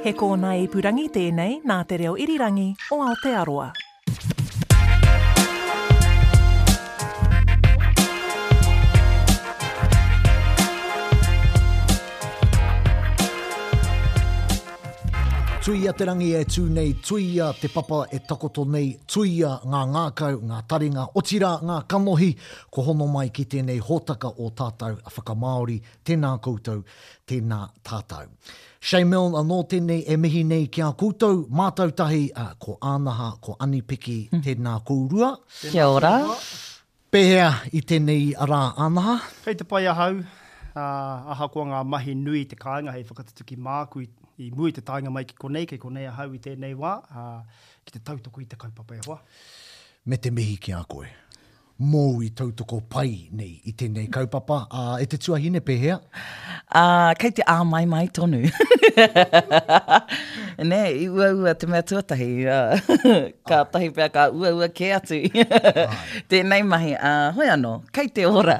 He kōnae ipurangi tēnei nā Te Reo Irirangi o Aotearoa. Tuia te rangi e tū nei, tuia te papa e takoto nei, tuia ngā ngākau, ngā taringa, otirā ngā kanohi, Kua hono mai ki tēnei hōtaka o tātau whakamāori, tēnā koutou, tēnā tātau. Shay Milne anō tēnei e mihi nei ki a koutou, mātau tahi, ko Ānaha, ko Anipiki, tēnā kourua. Kia ora. Pēhea i tēnei rā Ānaha? Kei te pai ahau, ā, ahakoa ngā mahi nui i te kāinga hei whakatutuki māku i mua i te taenga mai ki konei, kei konei ahau i tēnei wā, ā, ki te tautoko i te kaupapa e hoa. Me te mihi ki a koe. Mōu i tautoko pai nei i tēnei kaupapa, ā, e te tuahine pēhea? Ā, kei te āmaimai tonu. Nē, i uaua te mea tuatahi, ā, kātahi pea ka uaua kē atu tēnei mahi, ā, hoi anō, kei te ora.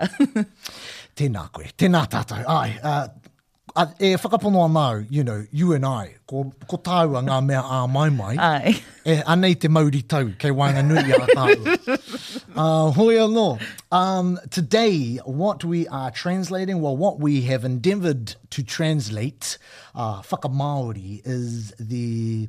Tēnā koe, tēnā tātou, āe, ā, E whakapono ana au, you know, you and I, ko, ko tāua ngā mea āmaimai, Ai. e, anei te mauritau kei waenganui i a tāua. Uh, hoi anō, um, today what we are translating, well what we have endeavoured to translate, uh, whakamāori, is the...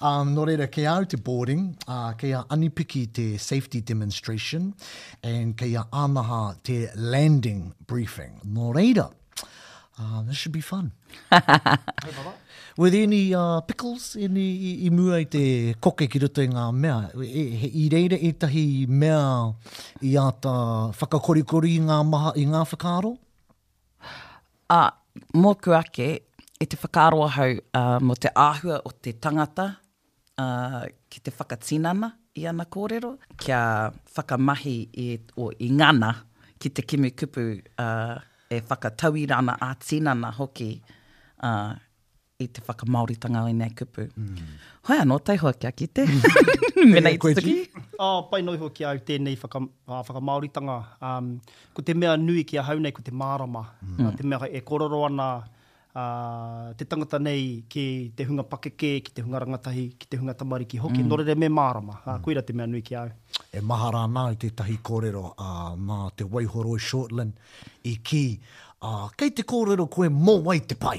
Ā, nō reira, kei a au te boarding, ā, kei a Anipiki te safety demonstration, and kei a Ānaha te landing briefing. Nō reira, ā, this should be fun. Hei wara. Were there any pickles i, i, i mua i te koke ki roto i ngā mea? E, he, i reira ētahi mea i āta whakakorikori i ngā maha, i ngā whakaaro? Ā, mōku ake, i te whakaaro ahau mō te āhua o te tangata ki te whakatinana i ana kōrero, kia whakamahi i ngana ki te kimi kupu e whakatauira ana, ā-tinana hoki i te whakamāoritanga o ēnei kupu. Hoi anō, taihoa kia kite. Mēnā i te tuki. Oh, pai noa iho ki au tēnei whaka, uh, whakamāoritanga. Um, ko te mea nui ki ahau nei, ko te mārama. Mm. Te mea e kororo ana uh, te tangata nei ki te hunga pakeke, ki te hunga rangatahi, ki te hunga tamariki hoki. Mm. Nō reira me mārama. Uh, koira te mea nui ki au. E mahara ana au tētahi kōrero uh, mā te Waihoroi Shortland i kī, uh, kei te kōrero koe mō wai te pai?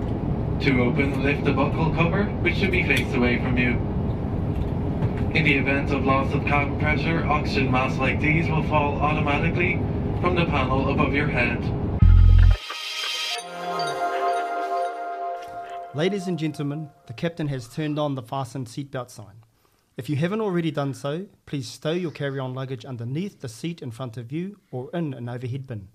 to open, lift the buckle cover, which should be faced away from you. In the event of loss of cabin pressure, oxygen masks like these will fall automatically from the panel above your head. Ladies and gentlemen, the captain has turned on the fastened seatbelt sign. If you haven't already done so, please stow your carry on luggage underneath the seat in front of you or in an overhead bin.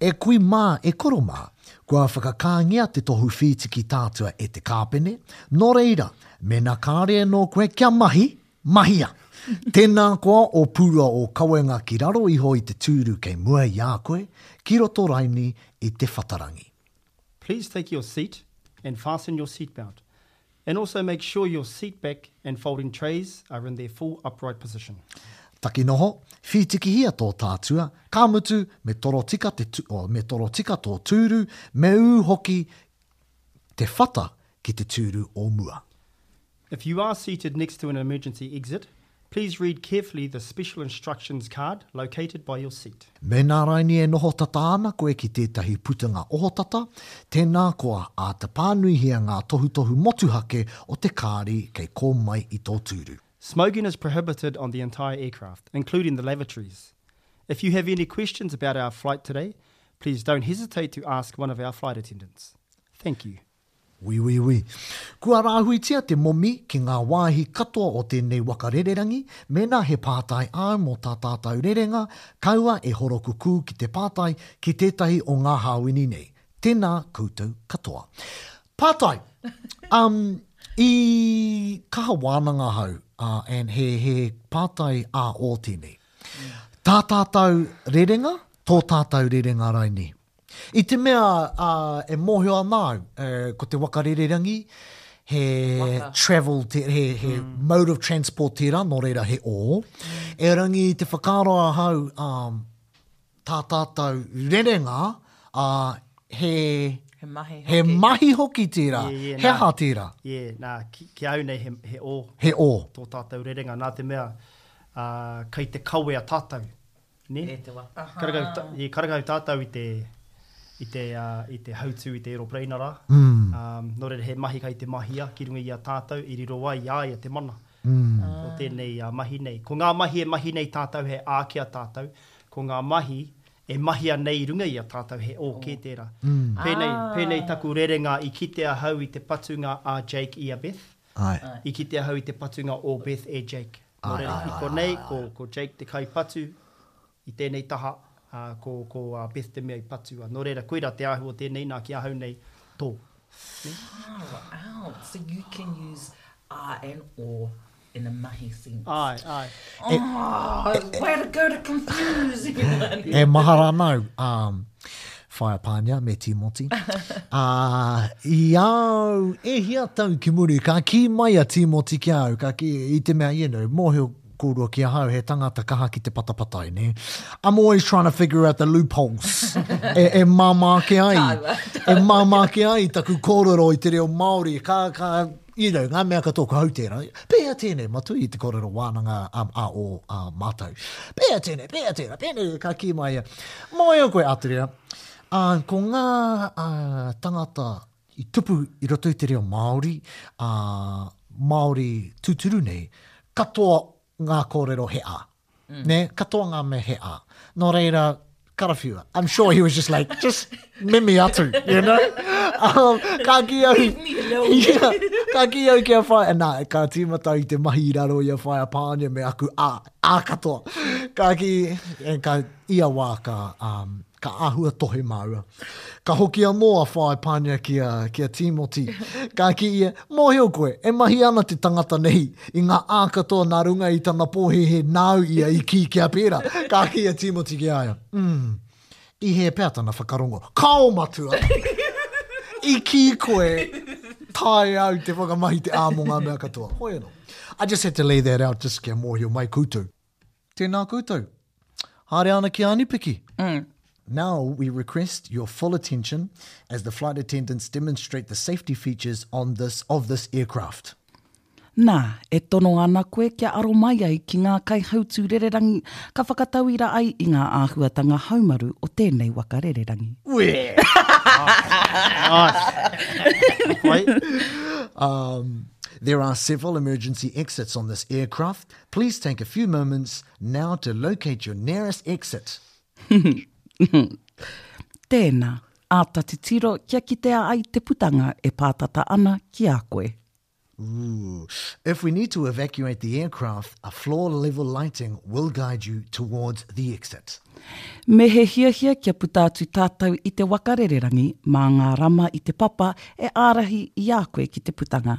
E kui mā, e koro mā, kua whakakāngia te tohu whītiki tātua e te kāpene, nō reira, mēnā kāore anō koe kia mahi, mahia! Tēnā koa ō pūa ō kawenga ki raro iho i te tūru kei mua i a koe, ki roto raini i te whatarangi. Please take your seat and fasten your seat belt. And also make sure your seat back and folding trays are in their full upright position. Takinoho, Whītikihia tō tātua, ka mutu, me toro tika te tū, oh, me toro tika tō tūru, me ū hoki te whata ki te tūru o mua. If you are seated next to an emergency exit, Please read carefully the special instructions card located by your seat. Mēnā raini e noho tata ana koe ki tētahi putunga ohotata, tēnā koa āta pānuihia ngā tohutohu motuhake o te kāri kei kō mai i tō tūru. Smoking is prohibited on the entire aircraft, including the lavatories. If you have any questions about our flight today, please don't hesitate to ask one of our flight attendants. Thank you. Wīwīwī. Kua rāhuitia te momi ki ngā wāhi katoa o tēnei waka rererangi, mēnā he pātai āu mō tā tātau rerenga, kaua e horokukū ki te pātai ki tētahi o ngā hāwini nei. Tēnā koutou katoa. Pātai! Um, i kaha wānanga ahau, uh, and he, he pātai ā-ō tēnei. Tā tātau rerenga, tō tātau rerenga raini. I te mea e mōhio ana au, ko te waka rererangi, he travel, he mode of transport tērā, nō reira he ō. Erangi te whakaaro ahau, tā tātou rerenga, he mahi hoki tērā. He aha tērā? Ie, nā, ki au nei he ō. He ō. Tō tātou rerenga, nā te mea kei te kawea tātou. Nē? E te wa. Ahaa. I karekau tātou i te, i te, i te hautū i te ēropereina rā. Nō reira he mahi kai te mahia ki runga i a tātou i riro ai i a ia te mana o tēnei mahi nei. Ko ngā mahi e mahi nei tātou he ākea tātou, ko ngā mahi e mahia nei i runga i a tātou he ōkē tērā. Pēnei, pēnei taku rerenga i kite ahau i te patunga a Jake i a Beth. Āe. I kite ahau i te patunga o Beth e Jake. Nō reira, i konei, ko Jake te kaipatu i tēnei taha, ā, ko Beth te mea i patua. Nō reira, koirā te āhua o tēnei, nā, ki ahau nei, tō. Wow! So you can use ā and ō in a mahi sense. Āe, āe. Oh! Way to go to confuse everyone! E mahara ana au, ā. Whaea Pānia me Tīmoti. Ā, i a au e hia tau ki muri, ka kī mai a Tīmoti ki a au, ka kī, i te mea, you know, mōhio kōrua ki ahau, he tangata kaha ki te patapatai, nē. I'm always trying to figure out the loopholes. e, e māmā ke ai. Tāua, tāua. E māmā ke ai taku kōrero i te reo Māori. Ka, ka, You know, ngā mea katoa kua hau tērā. Pēhea tēnei, matui i te kōrero wānanga a ō mātou. Pēhea tēnei, pēhea tērā, pēnei, ka kī mai ia. Mōhio koe, Āturia, ko ngā tangata i tupu i roto i te reo Māori, Māori tūturu nei, katoa ngā kōrero he ā. Nē, katoa ngā mea he ā. Nō reira, karawhiua. I'm sure he was just like, just mimi atu, you know? Um, ka ki au... Leave me alone. Yeah, ka ki au ki a whaea, nā, ka tīmata au i te mahi i raro i a whaea Pānia me aku ā, ā katoa. Ka ki, eh, ka, ia wā ka, ā, ka āhua tohe māua. Ka hoki anō a Whāi Pānia ki a, ki a Tīmoti. Ka kī ia, Mōhio koe, e mahi ana te tangata nei i ngā ā katoa nā runga i tana pōhēhē nāu ia i kī kia pērā. Ka kī a Tīmoti ki a ia, Umm, i hē pea tana whakarongo. Kāo matua! I kī koe, taea au te whakamahi te ā mō ngā mea katoa. Hoi anō. I just had to lay that out just kia mōhio mai koutou. Tēnā koutou. Haere ana ki a Anipiki. Now we request your full attention as the flight attendants demonstrate the safety features on this of this aircraft. Nā, e tono ana koe kia aro mai ai ki ngā kaihautū rererangi ka whakatauira ai i ngā āhuatanga haumaru o tēnei waka rererangi. There are several emergency exits on this aircraft. Please take a few moments now to locate your nearest exit. Tēnā, āta titiro kia kitea ai te putanga e pātata ana ki a koe. Ooh. If we need to evacuate the aircraft, a floor level lighting will guide you towards the exit. Me he hiahia kia puta atu tātou i te waka rererangi mā ngā rama i te papa e ārahi i a koe ki te putanga.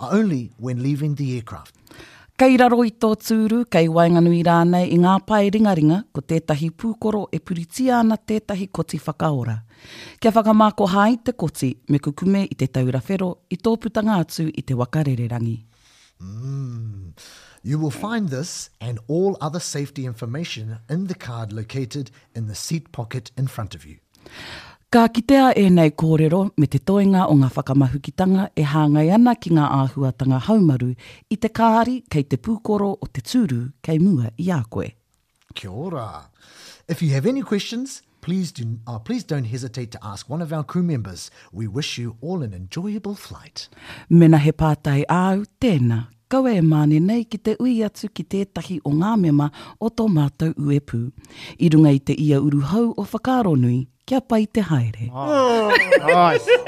are only when leaving the aircraft. Kei raro i tō tūru, kei waenganui rānei i ngā pae ringaringa, ko tētahi pūkoro e puritia ana tētahi koti whakaora. Kia whakamākoha ai te koti, me kukume i te taura whero i tō putanga atu i te waka rererangi. Umm. You will find this and all other safety information in the card located in the seat pocket in front of you. Ka kitea ēnei kōrero me te toenga o ngā whakamahukitanga e hāngai ana ki ngā āhuatanga haumaru i te kāri kei te pūkoro o te tūru kei mua i a koe. Kia ora. If you have any questions, please do, uh, please don't hesitate to ask one of our crew members. We wish you all an enjoyable flight. Mena he pātai āu, tēna, Kaua e māne nei ki te ui atu ki tētahi o ngā mema o tō mātou uepū. I runga i te ia uru hou o Whakaaronui, kia pai te haere. Nice!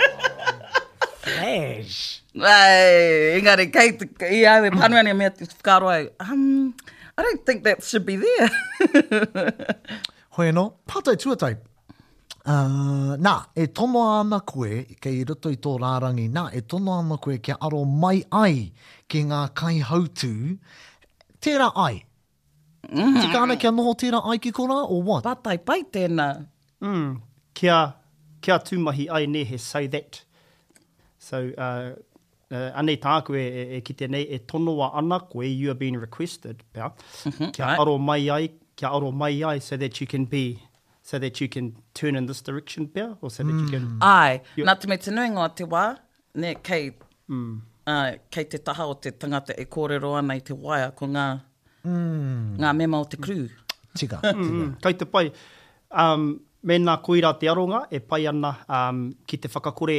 Flash! Engari, kei te, i au e pānui ana, mea te whakaaro au, umm, I don't think that should be there. Hoi anō, tātou tuatahi, nā, e tonoa ana koe, kei roto i tō rārangi, nā, e tonoa ana koe kia aro mai ai ki ngā kaihautū, tērā ai. Mm. Tika ana kia noho tērā ai ki korā, or what? Pātai pai tēnā. Mm, kia, kia tūmahi ai nē he so that. So, uh, uh, anei tāku e, e, e kite nei, e tonoa ana koe, you are being requested, pea, mm -hmm, kia right. aro mai ai, kia aro mai ai, so that you can be So that you can turn in this direction pea? Or so that you can... Mm. Āe, nā te mea te nuinga o te wā, nē, kei, mm. uh, kei te taha o te tangata e kōrero ana i te waea, ko ngā, mm. ngā mema o te crew. Tika, tika. Mm, kei te pai. Um, mēnā koirā te aronga e pai ana um, ki te whakakore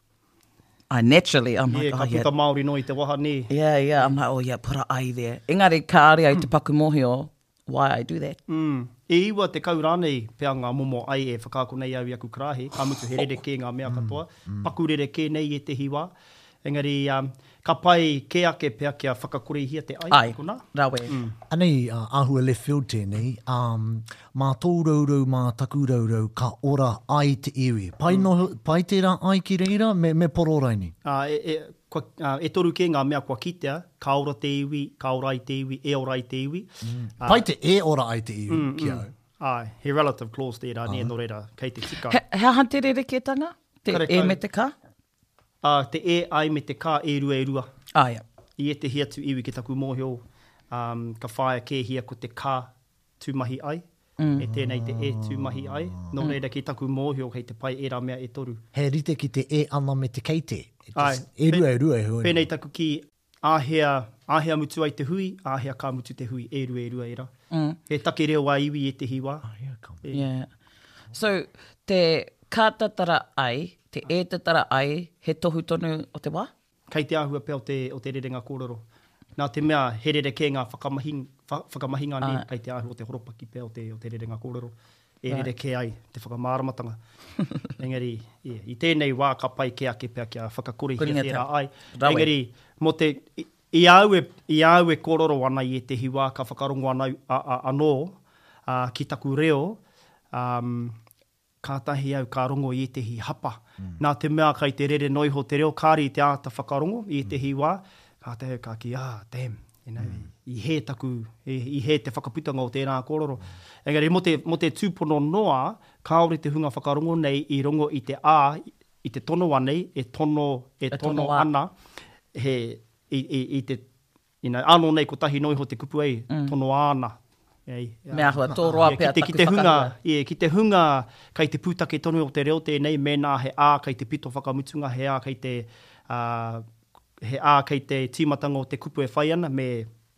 I naturally, I'm like, yeah, oh, ka puta Māori noa i te waha, nē. Yeah, yeah, I'm like, oh, yeah, put an I there. Engari, kāre ai te hmm. paku mōhio, why I do that. Mm. E iwa te kau rānei pea ngā momo ai e whakaako nei au i aku karāhe, ka mutu he rere kē ngā mea oh. katoa, mm. mm. paku rere kē nei i ētehi wā. Engari, um, Ka pai kē ake pea kia whakakorehia te ai, Ai, konā? rawe. Mm. Anei a Ahua Left Field tēnei, ā, mā tōu rourou, mā taku rourou, ka ora ai te iwi. Pai noho, pai tērā ai ki reira, me, me poro raini. Ā, e, e, kua, ā, e toru kē ngā mea kua kitea, ka ora te iwi, ka ora ai te iwi, e ora ai te iwi. Ā, Pai te e ora ai te iwi ki au. Āe, he relative clause tērā, nē, nō reira, kei te tika. He, he aha te rerekētanga? Te Karekau. e me te ka? Ā, te e ai me te ka e rua e rua. Aea. I ētehi atu iwi ki taku mōhio, ā, ka whāia kēhia ko te ka tū mahi ai, me tēnei te e tū mahi ai. Nō reira ki taku mōhio kei te pai ērā mea e toru. He rite ki te e ana me te kei te. Āe. E rua e rua e hua nei. Pēnei taku kī, Āhea, āhea mutu ai te hui, āhea ka mutu te hui, e rua, e rua, e ra. He take reo ā-iwi ētehi wā. Āhea ka mutu. Yeah. So, te kātatara ai, te ētatara ai, he tohu tonu o te wā? Kei te āhua pea o te, o te rerenga kōrero. Nā te mea, he rerekē ngā whakamahi, whakamahinga, nē, kei te āhua o te horopaki pea o te, o te rerenga kōrero. e rerekē ai te whakamāramatanga. Engari, ia, i tēnei wā ka pai kē ake pea kia whakakorehia Koringa tērā ai. Rawe. Engari, mō te, i a au e, i a au e kōrero ana i ētehi wā ka whakarongo ana, a, a, anō, ā, ki taku reo, um, kātahi au ka rongo i ētehi hapa. Nā te mea kei te rere noa iho te reo, kāre i te āta whakarongo i ētehi wā, kātahi au ka kī, ah, damn, I hē taku, i hē te whakaputanga o tērā kōrero. Engari mō te, mō te tūpono noa, kāore te hunga whakarongo nei i rongo i te a, i te tonoa nei, e tono, e tono ana, he, i, i, i te, you know, ānō nei kotahi noa iho te kupu ei, tonoa ana. Me āhua tō roa pea taku whakaahua. Ia, ki te hunga kei te pūtake tonu o te reo tēnei, mēnā he ā kei te pito whakamutunga, he ā kei te, he ā kei te tīmatanga o te kupu e whai ana, me,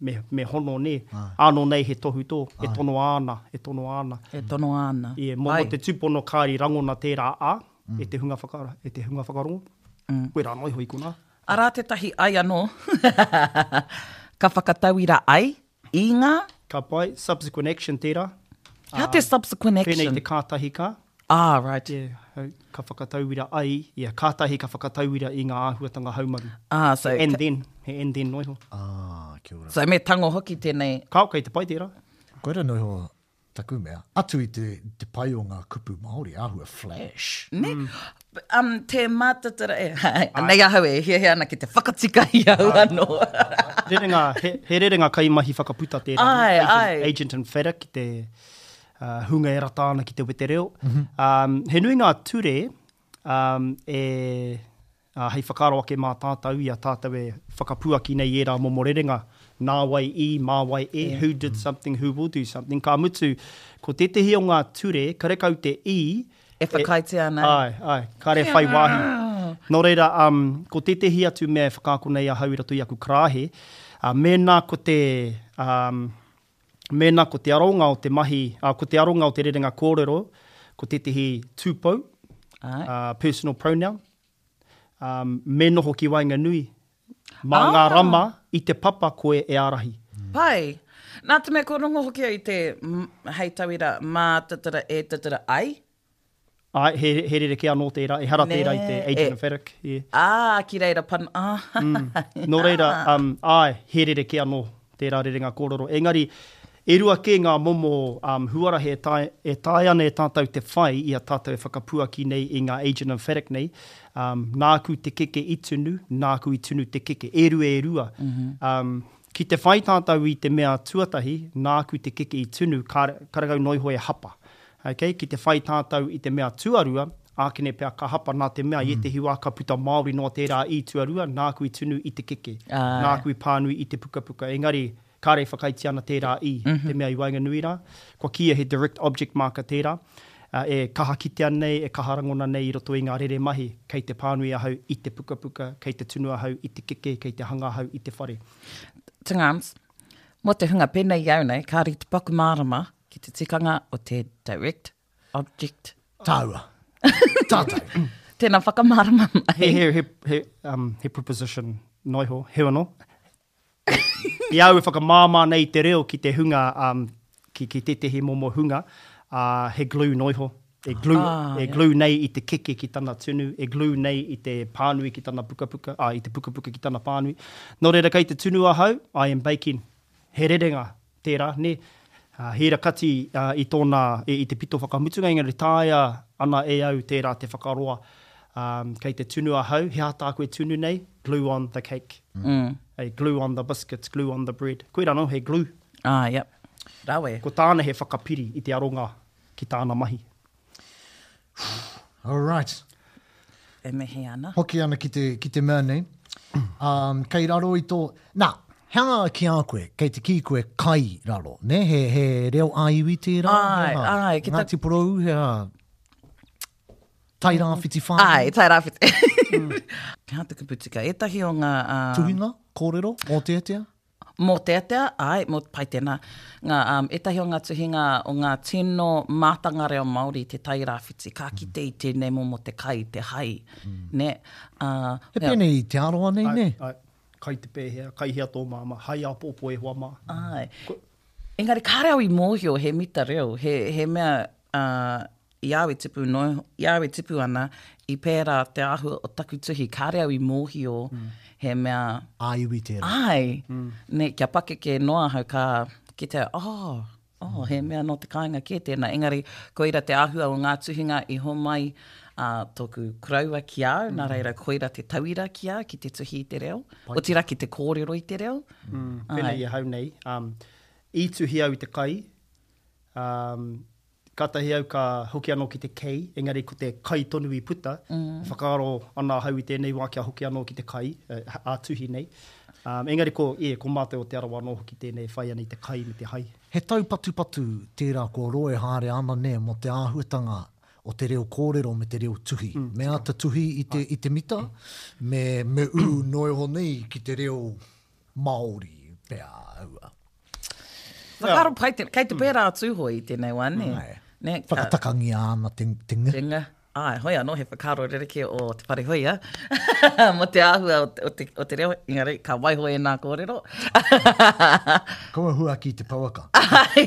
me, me hono, nē. Ānō nei he tohu tō, e tonoa ana, e tonoa ana. E tonoa ana. Ia, mō te tūpono kāri rangona tērā ā, e te hunga whaka, e te hunga whakarongo. Koirā noa iho i konā. Arā tētahi ai anō, ka whakatauira ai, I ngā. Ka pai, subsequent action tērā. He aha te subsequent action? Pēnei te kātahi ka. Ah, right. Yeah, ka whakatauira ai, yeah, kātahi ka whakatauira i ngā āhuatanga haumaru. Ah, so. He and then, he and then noa iho. Ah, kia ora. So me tango hoki tēnei. Kāo, kei te pai tērā. Koira noa iho Taku mea, atu i te, te pai o ngā kupu Māori, āhua flash. Ne? Mm. Um, te mātatara, e, anei ahau e hiahia ana ki te whakatika i au anō. rerenga, he, he rerenga kaimahi whakaputa tērā. Ai, agent, ai. Agent and Feta ki te uh, hunga e rata ana ki te wetereo. Mm -hmm. um, he nui ngā ture um, e ā, hei whakaaro ake mā tātou i a tātou e whakapuaki nei i ērā momo rerenga, nā wai i, mā wai e, who did something, who will do something, ka mutu, ko tētehi o ngā ture, karekau te i, E whakaaetia ana. Āe, āe, kāre e whai wāhi. Nō reira, ko tētehi atu mea e whakaako nei ahau i roto i aku karāhe, mēnā ko te, Mēnā ko te aronga o te mahi, ā, ko te aronga o te rerenga kōrero ko tētahi tūpou, Āe. ā, personal pronoun, ā, me noho ki waenganui, mā ngā Ā! rama i te papa koe e ārahi. Pai. Nā te mea kua rongo hoki au i te, mm, hei tauira, mā tatara e tatara ai, Āe, he, he rerekē anō tērā, ehara tērā i te age emphatic. Yeah. Ā, ki reira pan... mm. Nō reira, um, āe, he rerekē anō tērā rerenga kōrero. Engari, e rua kē ngā momo um, huarahi e tae, e tae ana e tātou te whai i a tātou e whakapuaki nei i ngā age emphatic nei. Um, nāku te keke i tunu, nāku i tunu te keke. E rua, e rua. Mm -hmm. um, ki te whai tātou i te mea tuatahi, nāku te keke i tunu, kare, kare kau noiho e hapa. Ok, ki te whai tātou i te mea tuarua, ākene pea ka hapa nā te mea i ētehi wā ka puta Māori noa tērā i tuarua, nāku i tunu i te keke, nāku i pānui i te pukapuka, engari kāre e whakaiti ana tērā i te mea i waenganui rā. Kua kīia he direct object marker tērā, e kaha kitea nei, e kaha rangona nei i roto i ngā rere mahi, kei te pānui ahau i te pukapuka, kei te tunu ahau i te keke, kei te hanga ahau i te whare. Tangans. Mō te hunga pēnei i au nei, kāore te paku mārama ki te tikanga o te direct object. Tāua. Tātou. Tēnā whakamārama mai. He, he, he, he, um, he preposition noiho, he ono. I au e whakamāmā nei te reo ki te hunga um, ki, ki tētehi momo hunga, ā, he glue noiho, e glue, ah, e yeah. glue nei i te keke ki tana tunu, e glue nei i te pānui ki tana pukapuka, ā, i te pukapuka ki tana pānui. Nō reira kei te tunu ahau, I am baking. He rerenga, tērā, ne? Uh, hira kati uh, i tōna, i, i te pito whakamutunga, engari tāia ana e au tērā te whakaroa. Um, kei te tunu ahau, he ātā koe tunu nei, glue on the cake. Mm. Hey, glue on the biscuits, glue on the bread. Koe rano, he glue. Ah, yep. Rawe. Ko tāna he whakapiri i te aronga ki tāna mahi. All right. E mihi ana. Hoki ana ki te, ki te mea nei. Um, kei raro i tō... Nā, hanga ki a koe, kei te kī koe kai raro, ne? He, he reo āiwi tērā? Ai, he aha? ai, ki tā- Ngāti Porou, he aha? Tairāwhiti whānui? Ai, tai rā whiti. Hā te kupu tika. Ētahi o ngā... ah, Tuhinga, kōrero, mō tētea? Mōteatea, āe, mō te Paitena. Ngā, um, ētahi o ngā tuhinga o ngā tino mātanga reo Māori i Te Tai Rāwhiti, ka kite i tēnei momo te kai, te hai, nē. Uh, He pēnei i Te Arawa nei, nē? Āe, āe. Kai te pēhea, kai hea tō māmā, hai āpōpō e hoa mā. Āe. Engari kāre au i mōhio he mita reo, he, he mea, uh, I au e tipu noa, i au e tipu ana, i pērā te āhua o taku tuhi, kāre au i mōhio mm. he mea... Āiwi tērā. Ai, mm. ne, kia pakeke noa ahau ka kitea, oh, oh, mm. he mea no te kāinga kē tēnā. Engari, koira te āhua o ngā tuhinga i homai a uh, tōku kuraua ki au, mm. nā reira koira te tauira ki au, ki te tuhi i te reo, Pai. o tira ki te kōrero i te reo. Mm. Pena i ahau nei, um, i tuhi au i te kai, um, Kātahi au ka hoki anō ki te kei, engari ko te kai tonu i puta. E whakaaro ana ahau i tēnei wā kia hoki anō ki te kai, ā-tuhi nei. Engari ko, e, ko Mātai o Te Arawa anō hoki tēnei e whai ana i te kai me te hai. He taupatupatu tērā kua roa e haere ana nei mō te āhuatanga o te reo kōrero me te reo tuhi. Me āta tuhi i te mita, me ū noa iho nei ki te reo. Māori pea aua. Whakaaro pai tēnā. Kei te hmm. pērā a Tūhoe i tēnei wā, nē? Nē. Ne? Whakatakangia ana te, te nga. Te nga. Ai, hoi anō, he whakaaro rereke o te whare hoia. Mo te āhua o te, o te, o te reo, engari, ka waiho e nā kōrero. Ko a hua ki te pauaka. Ai.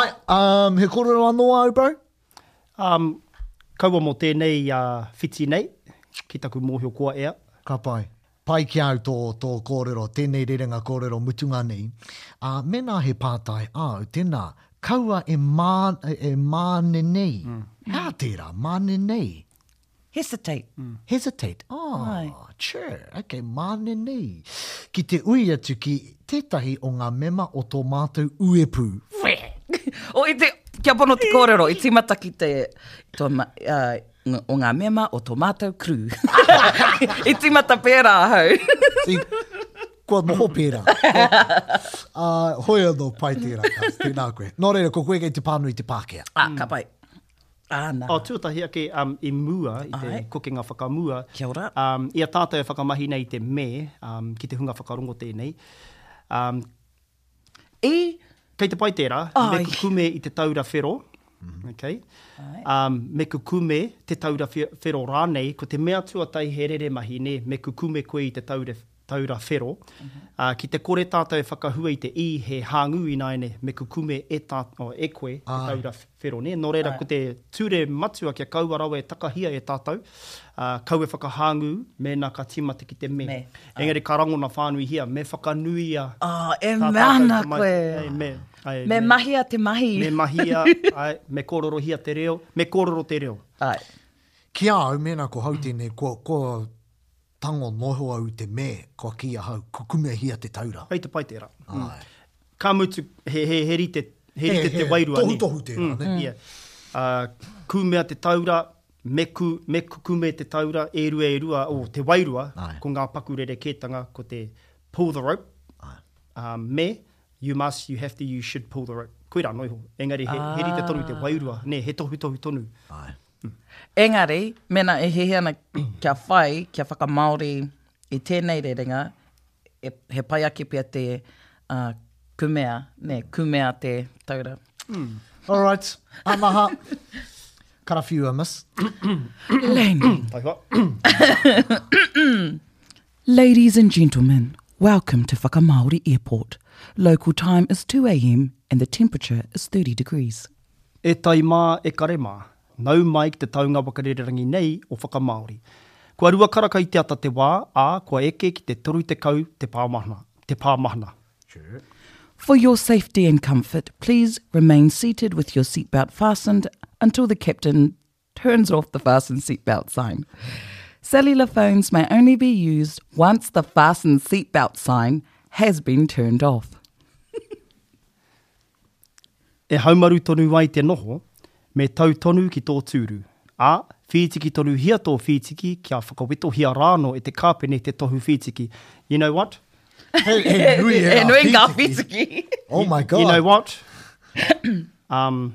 Ai, um, he kōrero anō au, bro? Um, kaua mo tenei a whiti nei, ki taku mohio koa ea. Ka pai. Pai ki au tō, tō kōrero, tēnei rerenga kōrero mutunga nei. Ā, mēnā he pātai āu, tēnā, kaua e mā, e mānenei. He aha tērā, mānenei? Hesitate. Hesitate, oh, chair, ok, māne nei. Ki te ui atu ki tētahi o ngā mema o tō mātou uepū. o i te, kia pono te kōrero, i tīmata ki te, tō, uh, o ngā mema o tō mātou kru. I tīmata pērā ahau. I, kua noho pērā. uh, hoi anō, pai tērā, tēnā koe. Nō reira, ko koe kei te pānui te Pākehā. Ah, ka pai. Āna. Oh, tuatahi ake, um, i mua, i te Ae. kokenga whakamua. Kia ora. Um, i a tātou e whakamahi nei i te me, um, ki te hunga whakarongo tēnei. Um, I. Kei te pai tērā, Ai. me kukume i te taura whero, okay? Ae. Um, me kukume te taura whe- whero rānei, ko te mea tuatahi he rere mahi, nē, me kukume koe i te taura, Taura Whero, ā, ki te kore tātou e whakahua i te i, he hāngū ināiane me kukume e tā, o, e koe, te Taura Whero, nē? Nō reira, ko te ture matua kia kaua rawa e takahia e tātou, ā, kaua e whakahāngū mēnā ka tīmata ki te me. Engari ka rangona whānuihia, me whakanuia tā tātou te mai, hei, me, hei, me. Me mahia te mahi. Me mahia, āe, me kōrorohia te reo, me kōrero te reo. Āe. Ki a au, mēnā ko hau tēnei, ko, ko. Tango, Noho au te me, kua kī ahau, kukumehia te taura. Kei te pai tērā. Āe. Ka mutu, he, he, he rite, he rite te wairua, nē? He, he tohutohu tērā, nē? Ia. Ā, kumea te taura, me ku, me kukume te taura, e rua, e rua, o, te wairua, ko ngā paku rerekētanga, ko te pull the rope, ā, me you must, you have to, you should pull the rope. Koirā anō iho. Engari he, he rite tonu te wairua, nē, he tohutohu tonu. Āe. Engari, mēnā e hiahia ana kia whai, kia whakamāori i tēnei rerenga, e, he pai ake pea te uh, kumea, ne, kumea te taura. Mm. All right. Amaha. Karawhiua, miss. Landing. Ladies and gentlemen, welcome to Whakamaori Airport. Local time is 2am and the temperature is 30 degrees. E tai mā, e kare mā. Nau mai ki te taunga wakarererangi nei o Whakamāori. Kua rua karaka i te ata te wā, ā, kua eke ki te toru tekau te pāmahana, te pāmahana. For your safety and comfort, please remain seated with your seatbelt fastened until the captain turns off the fasten seatbelt sign. Cellular phones may only be used once the fasten seatbelt sign has been turned off. E haumaru tonu ai te noho, me tau tonu ki tō tūru, ā, whītiki tonuhia tō whītiki kia whakawetohia rāno e te kāpene te tohu whītiki. You know what? He, he nui e, e nui ngā whītiki. Oh my God. You know what? um,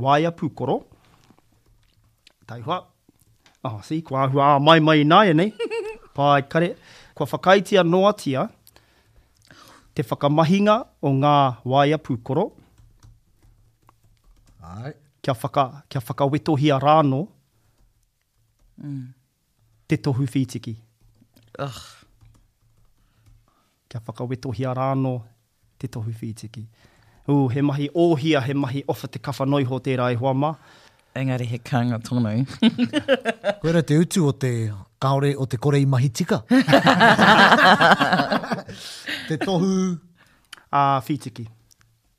Waea pūkoro. Taihoa. Oh, see, kua āhua āmaimai ināianei. Pae kare. Kua whakaaetia noatia te whakamahinga o ngā waea pūkoro. Āe. Kia, whaka, kia whakawetohia rānō. Mm. Te tohu whītiki. Ugh. Kia whakawetohia rā anō te tohu whītiki. Ū, he mahi ōhia, he mahi ofa te kawha noiho tērā e hoa mā. Engari he kānga tonu. Koe ra te utu o te kaore, o te kore i mahi tika. Te tohu. Ā, whītiki.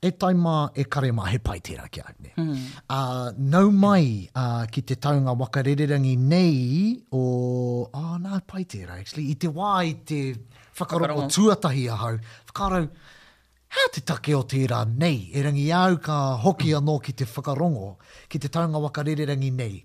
E tai mā, e kare mā, he pai tērā ki a au. Ā, nau mai ā, ki te taunga waka rererangi nei o, ā, nā, he pai tērā, actually. I te wā i te whakarongo tuatahi ahau, whakaaro, hea te take o tērā nei, erangi i a au ka hoki anō ki te whakarongo, ki te taunga waka rererangi nei.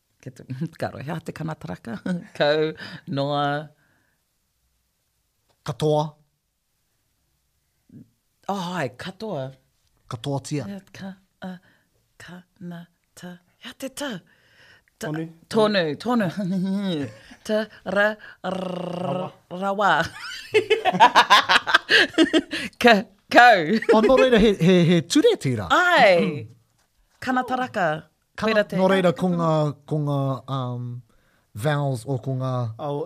Ka rohe a te kanataraka, kau, noa. Katoa. Oh, hai, katoa. Katoa tia. Yeah, ka, uh, ka, na, ta. Ia te ta. ta tonu. Tonu, tonu. ta, ra, rawa. rawa. ka, kau. oh, no reira, he, he, he ture tira. Ai. Kanataraka. Tana, nō reira ko ngā, ko ngā um, vowels o ko ngā oh,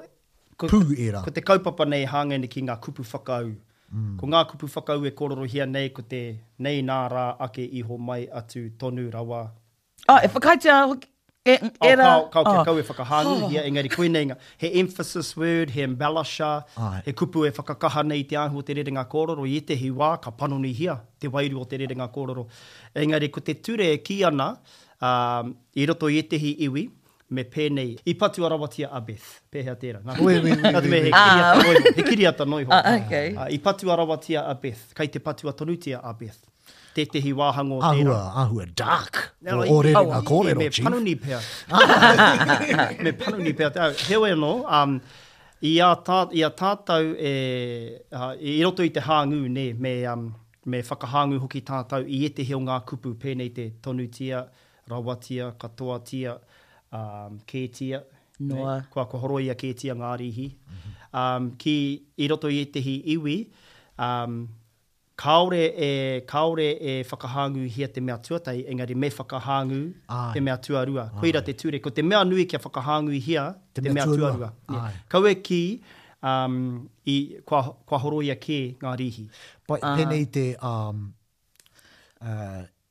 ko pū te, era. Ko te kaupapa nei hāngai nei ki ngā kupu whakaū. Mm. Ko ngā kupu whakaū e kōrorohia nei ko te nei nā rā ake iho mai atu tonu rawa. Oh, e whakaitia hoki. E, e ra, oh, kao, kao kia oh. kau e whakahānguhia, oh. engari koinei ngā, he emphasis word, he embellisher, Ai. he kupu e whakakaha nei i te āhu o te rerenga kōrero i ētehi wā ka panonihia. te wairu o te rerenga kōrero. Engari ko te ture e kī ana, ā, i roto i ētehi iwi, me pēnei, i patua rawatia a Beth. Pēhea tērā? Ngā kiriata. Ā. He kiriata noa iho. Ā, okay. Ā, i patua rawatia a Beth. Kei te patua tonutia a Beth. Tētehi wāhanga o tērā. Āhua, āhua dark o ō rerenga kōrero, Chief. Ā, me panoni pea. Me panoni pea te au. Heoi anō, I a, i a tātou e, i roto i te hāngū, nē, me, me whakahāngū hoki tātou i ētehi o ngā kupu pēnei te tonutia, rawatia, katoatia, ā, kētia, nē, kua, kua horoia kētia ngā rīhi, ā, ki, i roto i ētehi iwi, ā, Kāore e, kāore e whakahāngūhia te mea tuatahi, engari me whakahāngū te mea tuarua. Koira te ture, ko te mea nui kia whakahāngūhia te mea tuarua. Kaua kī, i, kua, kua horoia kē ngā rīhi. Pai, pēnei te, ā, ā.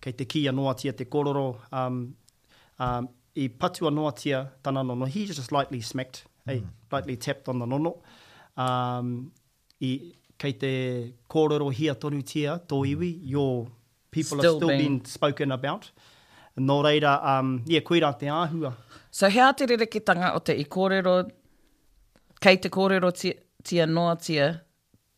Kei te kiia noatia te kororo, um, um, i patua noatia tana nono. He just lightly smacked, hey, eh, mm. lightly tapped on the nono. Um, i, kei te kōrorohia tonutia tō mm. iwi, your people still are still being, being spoken about. Nō reira, um, yeah, koirā te āhua. So hea te rerekitanga o te i kōrero, kei te kōrero tia, tia noatia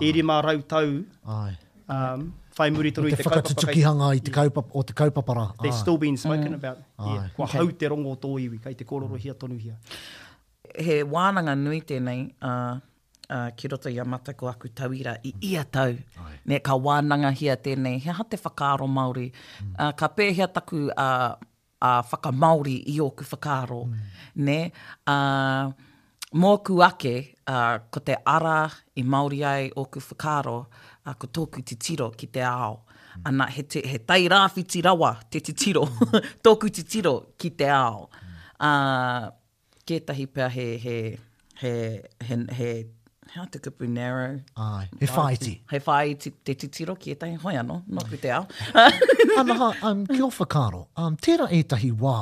i rima rau tau, whai muri tonu i te kaupapa. Ko te whakatutukihanga i te kaupapa, o te kaupapa rā. They're still being spoken about. Kua hau te rongo o tō iwi, kei te kōrorohia tonuhia. He wānanga nui tēnei ki roto i a mātou ko aku tauira i ia tau. Ka wānangahia tēnei, he aha te whakaaro Māori, ka pēhea taku a whakamāori i ōku whakaaro, nē, ā, mōku ake, ā, ko te ara i māori ai ōku whakaaro, ā, ko tōku titiro ki te ao. Ana, he, he tairāwhiti rawa te titiro, tōku titiro ki te ao. Ā, Tētahi pea he, he, he, he, he, how to kupu narrow. Ai, he whāiti. He whāiti te titiro ki ētahi, hoi anō, nōku te ao. Ana ha, um, ki o whakaaro, um, tērā ētahi wā,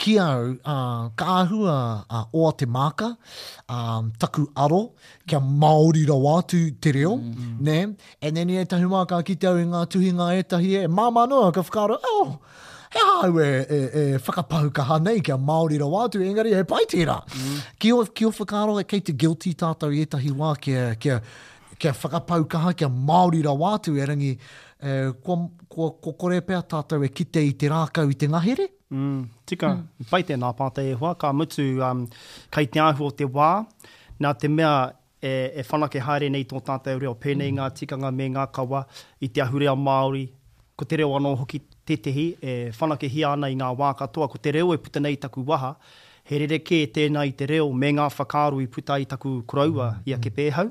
ki au, uh, ka āhua a uh, oa te māka, um, taku aro, kia Māori rawa atu te reo, mm. mm. ne? And then i ētahi wā ka kite au i ngā tuhinga ētahi e māmā noa, ka whakaaro, oh, He aha au e, e, e whakapau kaha nei kia Māori rawa atu, engari he pai tērā. Mm. Ki, o, ki o whakaaro, kei te guilty tātou i ētahi wā kia, kia, kia whakapau kaha, kia Māori rawa atu, erangi, e, kua, kua, kua kore pea tātou e kite i te rākau, i te ngahere. Mm, tika, mm. pai tēnā pātai e hoa, ka mutu, um, kei te ahu o te wā, nā te mea, e whanake haere nei tō tātou reo, pēnei i ngā tikanga me ngā kawa, i te ahurea Māori, ko te reo anō hoki tētehi e whanakehia ana i ngā wā katoa, ko te reo e puta nei i taku waha, he rerekē tēnā i te reo me ngā whakaaro i puta ai taku koroua i a Kepeehau,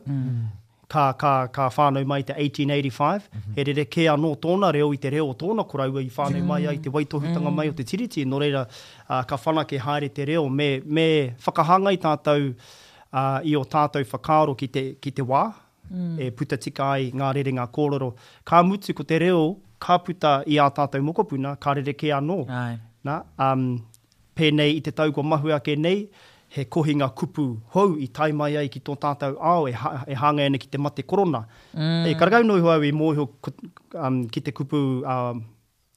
ka, ka, ka whānau mai i te 1885, he rerekē anō tōna reo i te reo o tōna koroua i whānau mai ai i te waitohutanga mai o te Tiriti, nō reira, ka whanake haere te reo, me, me whakahāngai tātou, Ā, i ō tātou whakaaro ki te, ki te wā e puta tika ai ngā rerenga kōrero, ka mutu ko te reo ka puta i ā tātou mokopuna, ka rerekē anō. Āe. Nā, ā, pēnei i te tau kua mahue ake nei, he kohinga kupu hou i tae mai ai ki tō tātou ao e, e hāngai ana ki te mate korona. Hei karekau noa iho au i mōhio ko, ā, ki te kupu, ā,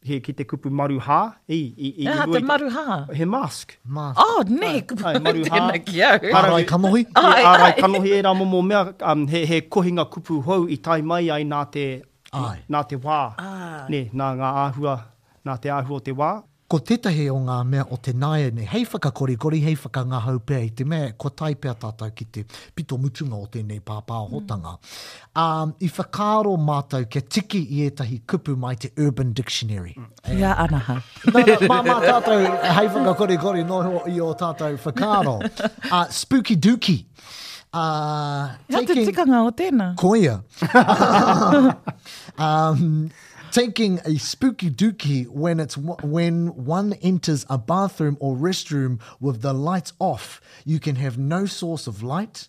He ki te kupu maru hā. I, i, i, He aha te maru hā? He mask. Mask. Oh, nē, kupu ai, maru hā. Tēnā ki au. Ārai kanohi? Ai, ai. Ārai kanohi, ērā momo mea, um, he, he kohinga kupu hou i tae mai ai nā te, ai. nā te wā. Ai. Nē, nā ngā āhua, nā te āhua o te wā. Ko tētahi o ngā mea o te nāianei, hei whakakorikori, hei whakangahau pea i te mea, kua tae pea tātou ki te pito mutunga o tēnei pāpāohotanga. ā, i whakaaro mātou kia tiki i ētahi kupu mai te Urban Dictionary. Ki a Anaha. Nā, nā, mā, mā tātou hei whakakorikori nō i ō tātou whakaaro. Uh, spooky dooky. Uh, Nā te taking- tikanga o tēnā. Koia. um, taking a spooky dookie when it's when one enters a bathroom or restroom with the lights off, you can have no source of light.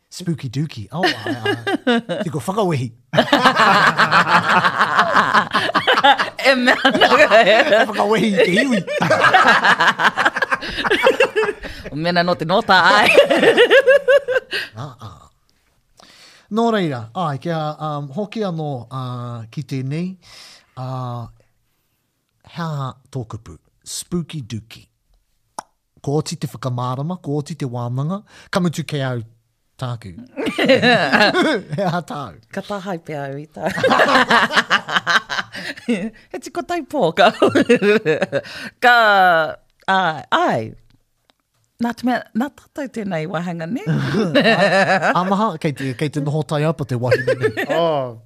Spooky dooky. Oh, I, tiko whakawehi. e mea naka e. E whakawehi te iwi. o mena no te nota ai. ah, ah. Nō reira, ai, kia um, hoki anō uh, ki tēnei, uh, He aha tō kupu? Spooky dooky. Ko oti te whakamārama, ko oti te wānanga, ka mutu kei au tāku. He aha tāu? Ka tāhae pea au i tā. He tiko taupō, ka. ka, ai, ai. Nā te mea, nā tātou tēnei wāhanga, nē? Ā maha, kei te, kei te noho taiapa te wahine nei. Oh.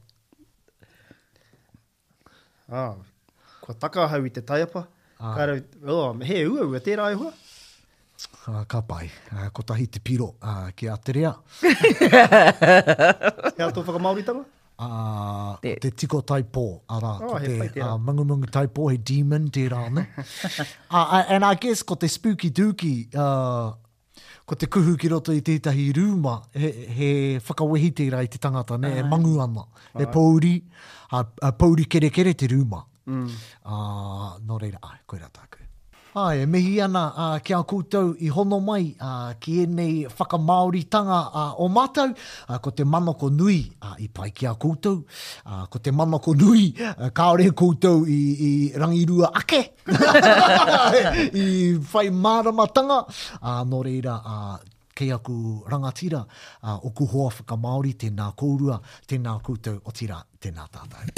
Ā, kua taka ahau i te taiapa, ka rau, oh, he uaua tērā e hoa? Ā, ka pai. Ā, kotahi te piro, ā, kia Aterea. He aha tō whakamāoritanga? Ā, ko te tiko taipō, arā, ko te... Oh, he pai tērā. Ā, mangumangu taipō, he demon tērā anō. Ā, and I guess ko te spooky dooky, ā, Ko te kuhu ki roto i tētahi rūma, he, he whakawehi tērā i te tangata, ne, e mangu ana, e pōuri, a, a pōuri kerekere te rūma. Mm. A, nō reira, ai, koe rā tāku. Ai, e mihi ana a, ki a koutou i hono mai a, ki ēnei whakamāoritanga a, o mātou, a, ko te manako nui a, i pai ki a koutou, a, ko te manako nui a, kāore koutou i, i rangirua ake, i whai māramatanga, ā, nō reira, ā, kei aku rangatira, ā, oku hoa whakamāori, tēnā kōrua, tēnā koutou, otirā, tēnā tātou.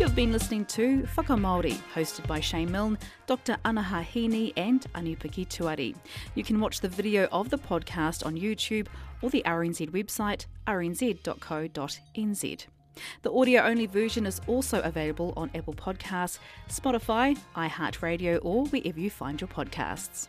You've been listening to Whakamāori, hosted by Shane Milne, Doctor Anaha Heaney and Anupaki Tuari. You can watch the video of the podcast on YouTube or the RNZ website, rnz.co.nz. The audio only version is also available on Apple Podcasts, Spotify, iHeartRadio, or wherever you find your podcasts.